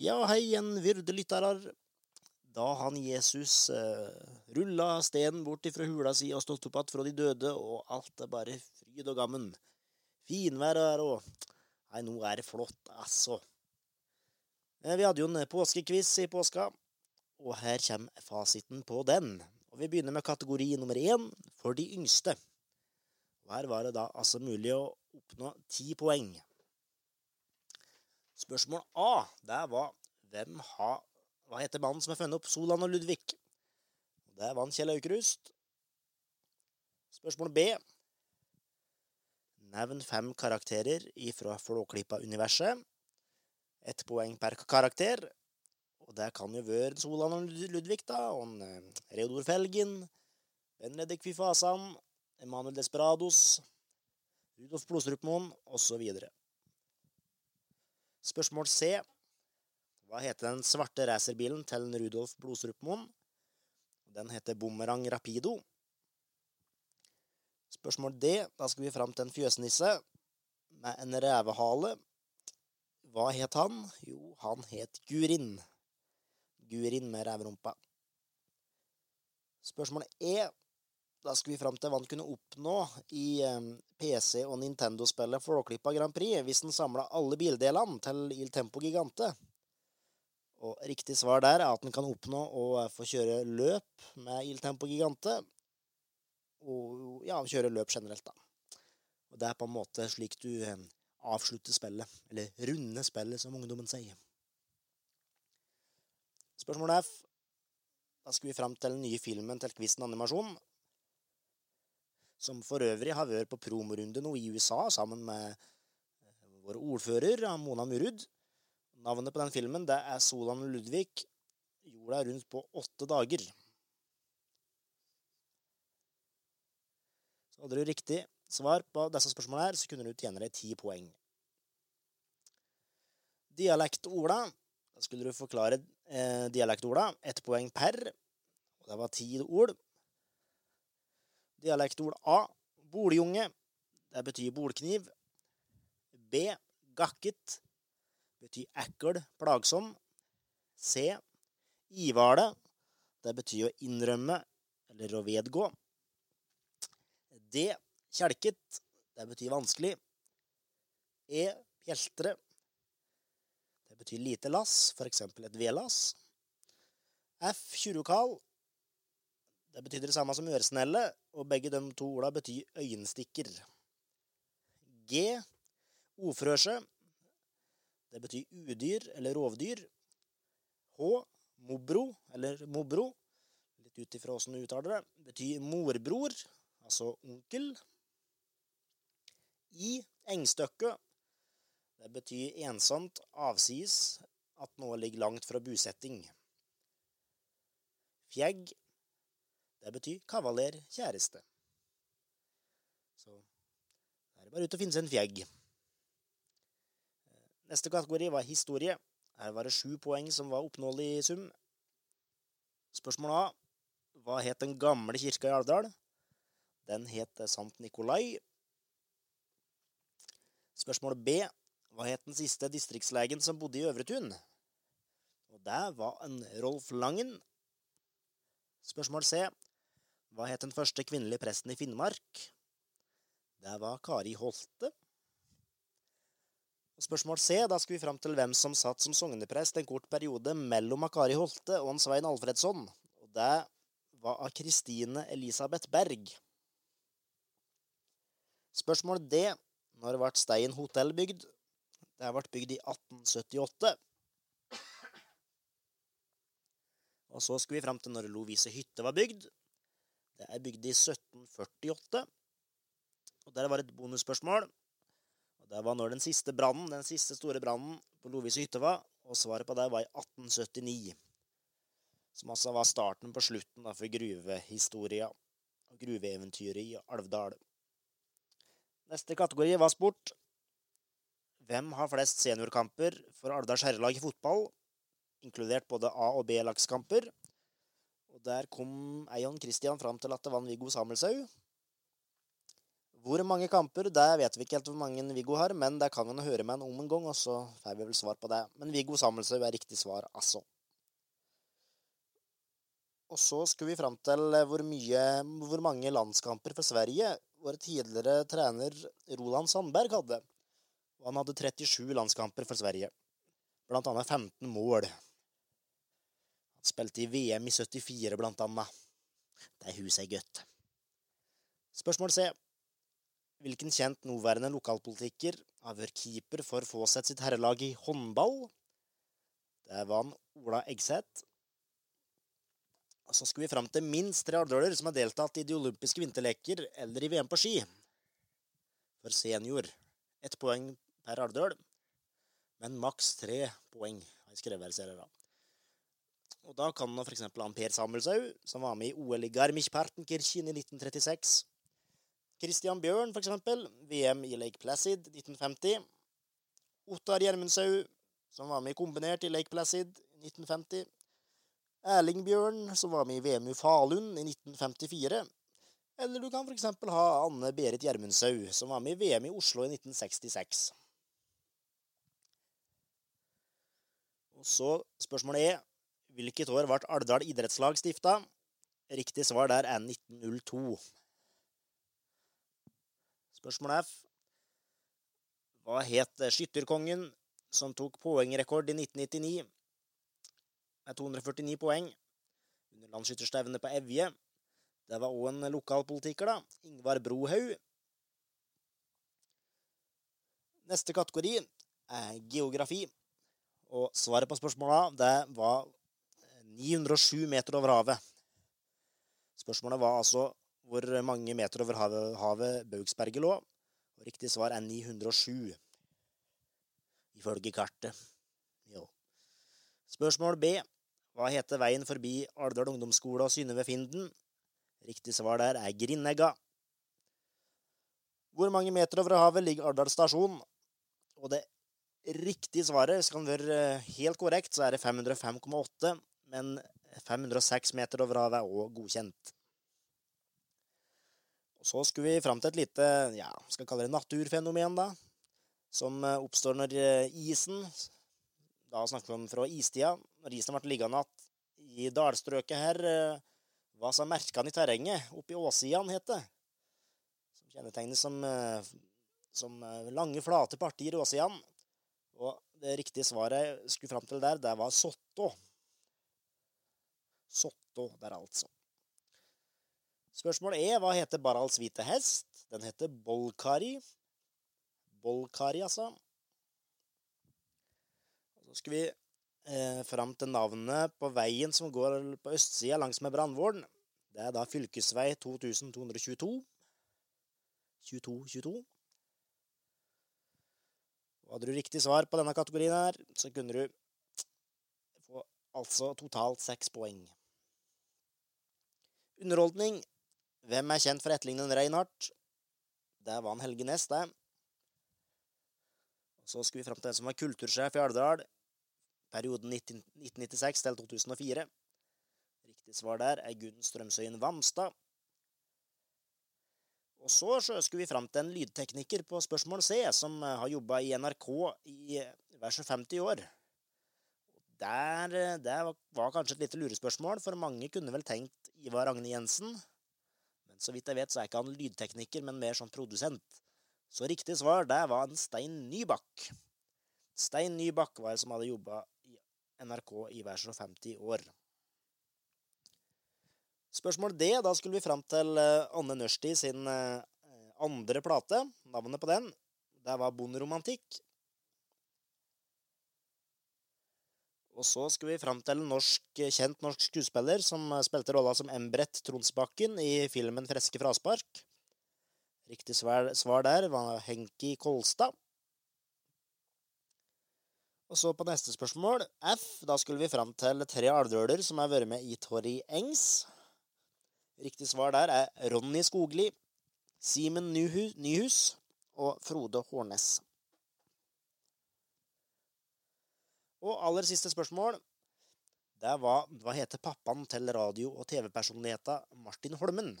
Ja, hei igjen, vyrde. Da han Jesus eh, rulla stenen bort ifra hula si og stått opp att fra de døde, og alt er bare fryd og gammen. Finvær er og Nei, nå er det flott, altså. Eh, Vi hadde jo en påskekviss i påska, og her kommer fasiten på den. Og Vi begynner med kategori nummer én for de yngste. Og Her var det da altså mulig å oppnå ti poeng. Spørsmål A det var hvem har Hva heter mannen som har funnet opp Solan og Ludvig? Det Der vant Kjell Aukrust. Spørsmål B. Nevn fem karakterer ifra Flåklypa-universet. Ett poeng per karakter. Og det kan jo være Solan og Ludvig, da. Og en, eh, Reodor Felgen. Benedek Fifasan. Emanuel Desperados. Rudolf Blodstrupmoen, osv. Spørsmål C. Hva heter den svarte racerbilen til Rudolf Blodstrupmoen? Den heter Bumerang Rapido. Spørsmål D. Da skal vi fram til en fjøsnisse med en revehale. Hva het han? Jo, han het Gurin. Gurin med reverumpa. Spørsmål E. Da skal vi fram til hva han kunne oppnå i eh, PC- og Nintendo-spillet Flåklypa Grand Prix hvis han samla alle bildelene til Il Tempo Gigante. Og riktig svar der er at han kan oppnå å eh, få kjøre løp med Il Tempo Gigante. Og ja, kjøre løp generelt, da. Og det er på en måte slik du eh, avslutter spillet. Eller runder spillet, som ungdommen sier. Spørsmål F. Da skal vi fram til den nye filmen til quizen animasjon. Som for øvrig har vært på promorunde nå i USA sammen med eh, vår ordfører, Mona Murud. Navnet på den filmen det er Solan Ludvig. Jorda rundt på åtte dager. Så hadde du riktig svar på disse spørsmålene, her, så kunne du tjene deg ti poeng. Dialektorda. Da skulle du forklare eh, dialektorda. Ett poeng per. Og det var ti ord. Dialektord A. Boljunge. Det betyr bolkniv. B. Gakket. Betyr ekkel, plagsom. C. Ivale. Det betyr å innrømme eller å vedgå. D. Kjelket. Det betyr vanskelig. E. Pjeltre. Det betyr lite lass, f.eks. et vedlass. F. Tjurokal. Det betyr det samme som øresnelle, og begge de to orda betyr øyenstikker. G. Ofrøse. Det betyr udyr eller rovdyr. H. Mobro eller mobro. Litt ut ifra åssen du uttaler det. Betyr morbror, altså onkel. I. Engstøkke. Det betyr ensomt, avsides, at noe ligger langt fra bosetting. Fjegg. Det betyr kavaler, kjæreste. Så da er det bare ut og finne seg en fjegg. Neste kategori var historie. Her var det sju poeng som var oppnåelig i sum. Spørsmål A. Hva het den gamle kirka i Alvdal? Den het Sant Nikolai. Spørsmål B. Hva het den siste distriktslegen som bodde i Øvretun? Og det var en Rolf Langen. Spørsmål C. Hva het den første kvinnelige presten i Finnmark? Det var Kari Holte. Og spørsmål C. Da skal vi fram til hvem som satt som sogneprest en kort periode mellom Kari Holte og en Svein Alfredsson. Og det var av Kristine Elisabeth Berg. Spørsmål D. Når ble Stein hotell bygd? Det ble bygd i 1878. Og så skal vi fram til når Lovise hytte var bygd. Det er bygd i 1748. Og der var et bonusspørsmål. Og Det var når den siste brannen, den siste store brannen på Lovise hytte var. Og svaret på det var i 1879. Som altså var starten på slutten da, for gruvehistoria og gruveeventyret i Alvdal. Neste kategori var sport. Hvem har flest seniorkamper for Alvdals herrelag i fotball? Inkludert både A- og B-lagskamper. Og der kom Eion Christian fram til at det vant Viggo Samuelshaug. Hvor mange kamper, det vet vi ikke helt hvor mange Viggo har, men det kan han høre med han om en gang, og så får vi vel svar på det. Men Viggo Samuelshaug er riktig svar, altså. Og så skulle vi fram til hvor, mye, hvor mange landskamper for Sverige vår tidligere trener Roland Sandberg hadde. Og han hadde 37 landskamper for Sverige. Blant annet 15 mål. Spilte i VM i 74, blant annet. Det huset er godt. Spørsmål C. Hvilken kjent nåværende lokalpolitiker har vært keeper for Fåset sitt herrelag i håndball? Det var han Ola Eggseth. Og så skal vi fram til minst tre alvdøler som har deltatt i de olympiske vinterleker eller i VM på ski. For senior. Ett poeng per alvdøl, men maks tre poeng, har jeg skrevet her, ser dere. Og da kan nå f.eks. Per Samuelshaug, som var med i OL i Garmisch-Partenkirchen i 1936, Christian Bjørn, f.eks. VM i Lake Placid 1950. Ottar Gjermundshaug, som var med i kombinert i Lake Placid 1950. Erling Bjørn, som var med i VM i Falun i 1954. Eller du kan f.eks. ha Anne Berit Gjermundshaug, som var med i VM i Oslo i 1966. Og så spørsmålet er hvilket år ble Alvdal idrettslag stifta? Riktig svar der er 1902. Spørsmål F. Hva het skytterkongen som tok poengrekord i 1999 med 249 poeng under landsskytterstevnet på Evje? Det var òg en lokalpolitiker, da. Ingvar Brohaug. Neste kategori er geografi. Og svaret på spørsmålet det var 907 meter over havet. Spørsmålet var altså hvor mange meter over havet, havet Baugsberget lå. Og riktig svar er 907, ifølge kartet. Jo. Spørsmål B. Hva heter veien forbi Alvdal ungdomsskole og Synnøve Finden? Riktig svar der er Grindegga. Hvor mange meter over havet ligger Alvdal stasjon? Og det riktige svaret skal være helt korrekt, så er det 505,8. Men 506 meter over havet er òg godkjent. Og Så skulle vi fram til et lite ja, skal kalle det naturfenomen, da. Som eh, oppstår når eh, isen Da snakker vi om fra istida. Når isen ble liggende igjen i dalstrøket her, hva som merkene i terrenget. Oppi åssidene, het det. Som kjennetegnes som, som lange, flate partier i åssidene. Og det riktige svaret jeg skulle fram til der, det var Sottå. Sottå der, altså. Spørsmål E. Hva heter Barals hvite hest? Den heter Bolkari. Bolkari, altså. Så skal vi eh, fram til navnet på veien som går på østsida langs med Brandvålen. Det er da fylkesvei 2222. 2222. Og hadde du riktig svar på denne kategorien her, så kunne du få altså totalt seks poeng. Underholdning hvem er kjent for etterlignende Reinhardt? Det var han Helge Næss, det. Så skal vi fram til en som var kultursjef i Alvdal. Perioden 1996 til 2004. Riktig svar der er Gunn Strømsøyen Vamstad. Og så skal vi fram til en lydtekniker på spørsmål C, som har jobba i NRK i hver 50 år. Der, det var kanskje et lite lurespørsmål, for mange kunne vel tenkt Ivar Agne Jensen. Men Så vidt jeg vet, så er ikke han lydtekniker, men mer sånn produsent. Så riktig svar, det var en Stein Nybakk. Stein Nybakk var det som hadde jobba i NRK i hver så 50 år. Spørsmål D. Da skulle vi fram til eh, Anne Nørsti sin eh, andre plate. Navnet på den, det var Bonderomantikk. Og så skal vi fram til en norsk, kjent norsk skuespiller som spilte rolla som Embret Tronsbakken i filmen 'Freske fraspark'. Riktig svar, svar der var Henki Kolstad. Og så på neste spørsmål, F, da skulle vi fram til tre alvdøler som har vært med i Torry Engs. Riktig svar der er Ronny Skogli, Simen Nyhus og Frode Hårnes. Og aller siste spørsmål. Det var hva heter pappaen til radio- og TV-personligheten Martin Holmen?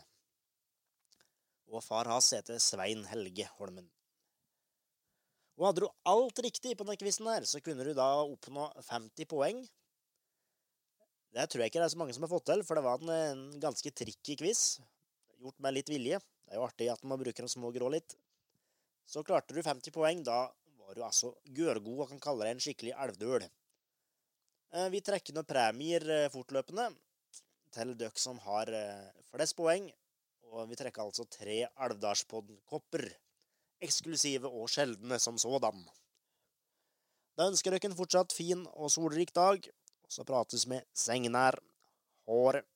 Og far hans heter Svein Helge Holmen. Og hadde du alt riktig på denne quizen her, så kunne du da oppnå 50 poeng. Det tror jeg ikke det er så mange som har fått til, for det var en, en ganske tricky quiz. Gjort med litt vilje. Det er jo artig at man bruker de små grå litt. Så klarte du 50 poeng, da var du altså gørgod og kan kalle deg en skikkelig elvdøl. Eh, vi trekker noen premier eh, fortløpende til dere som har eh, flest poeng. Og vi trekker altså tre Alvdalspodden-kopper. Eksklusive og sjeldne som sådan. Da ønsker dere en fortsatt fin og solrik dag. Og så prates vi sengenær. Håret.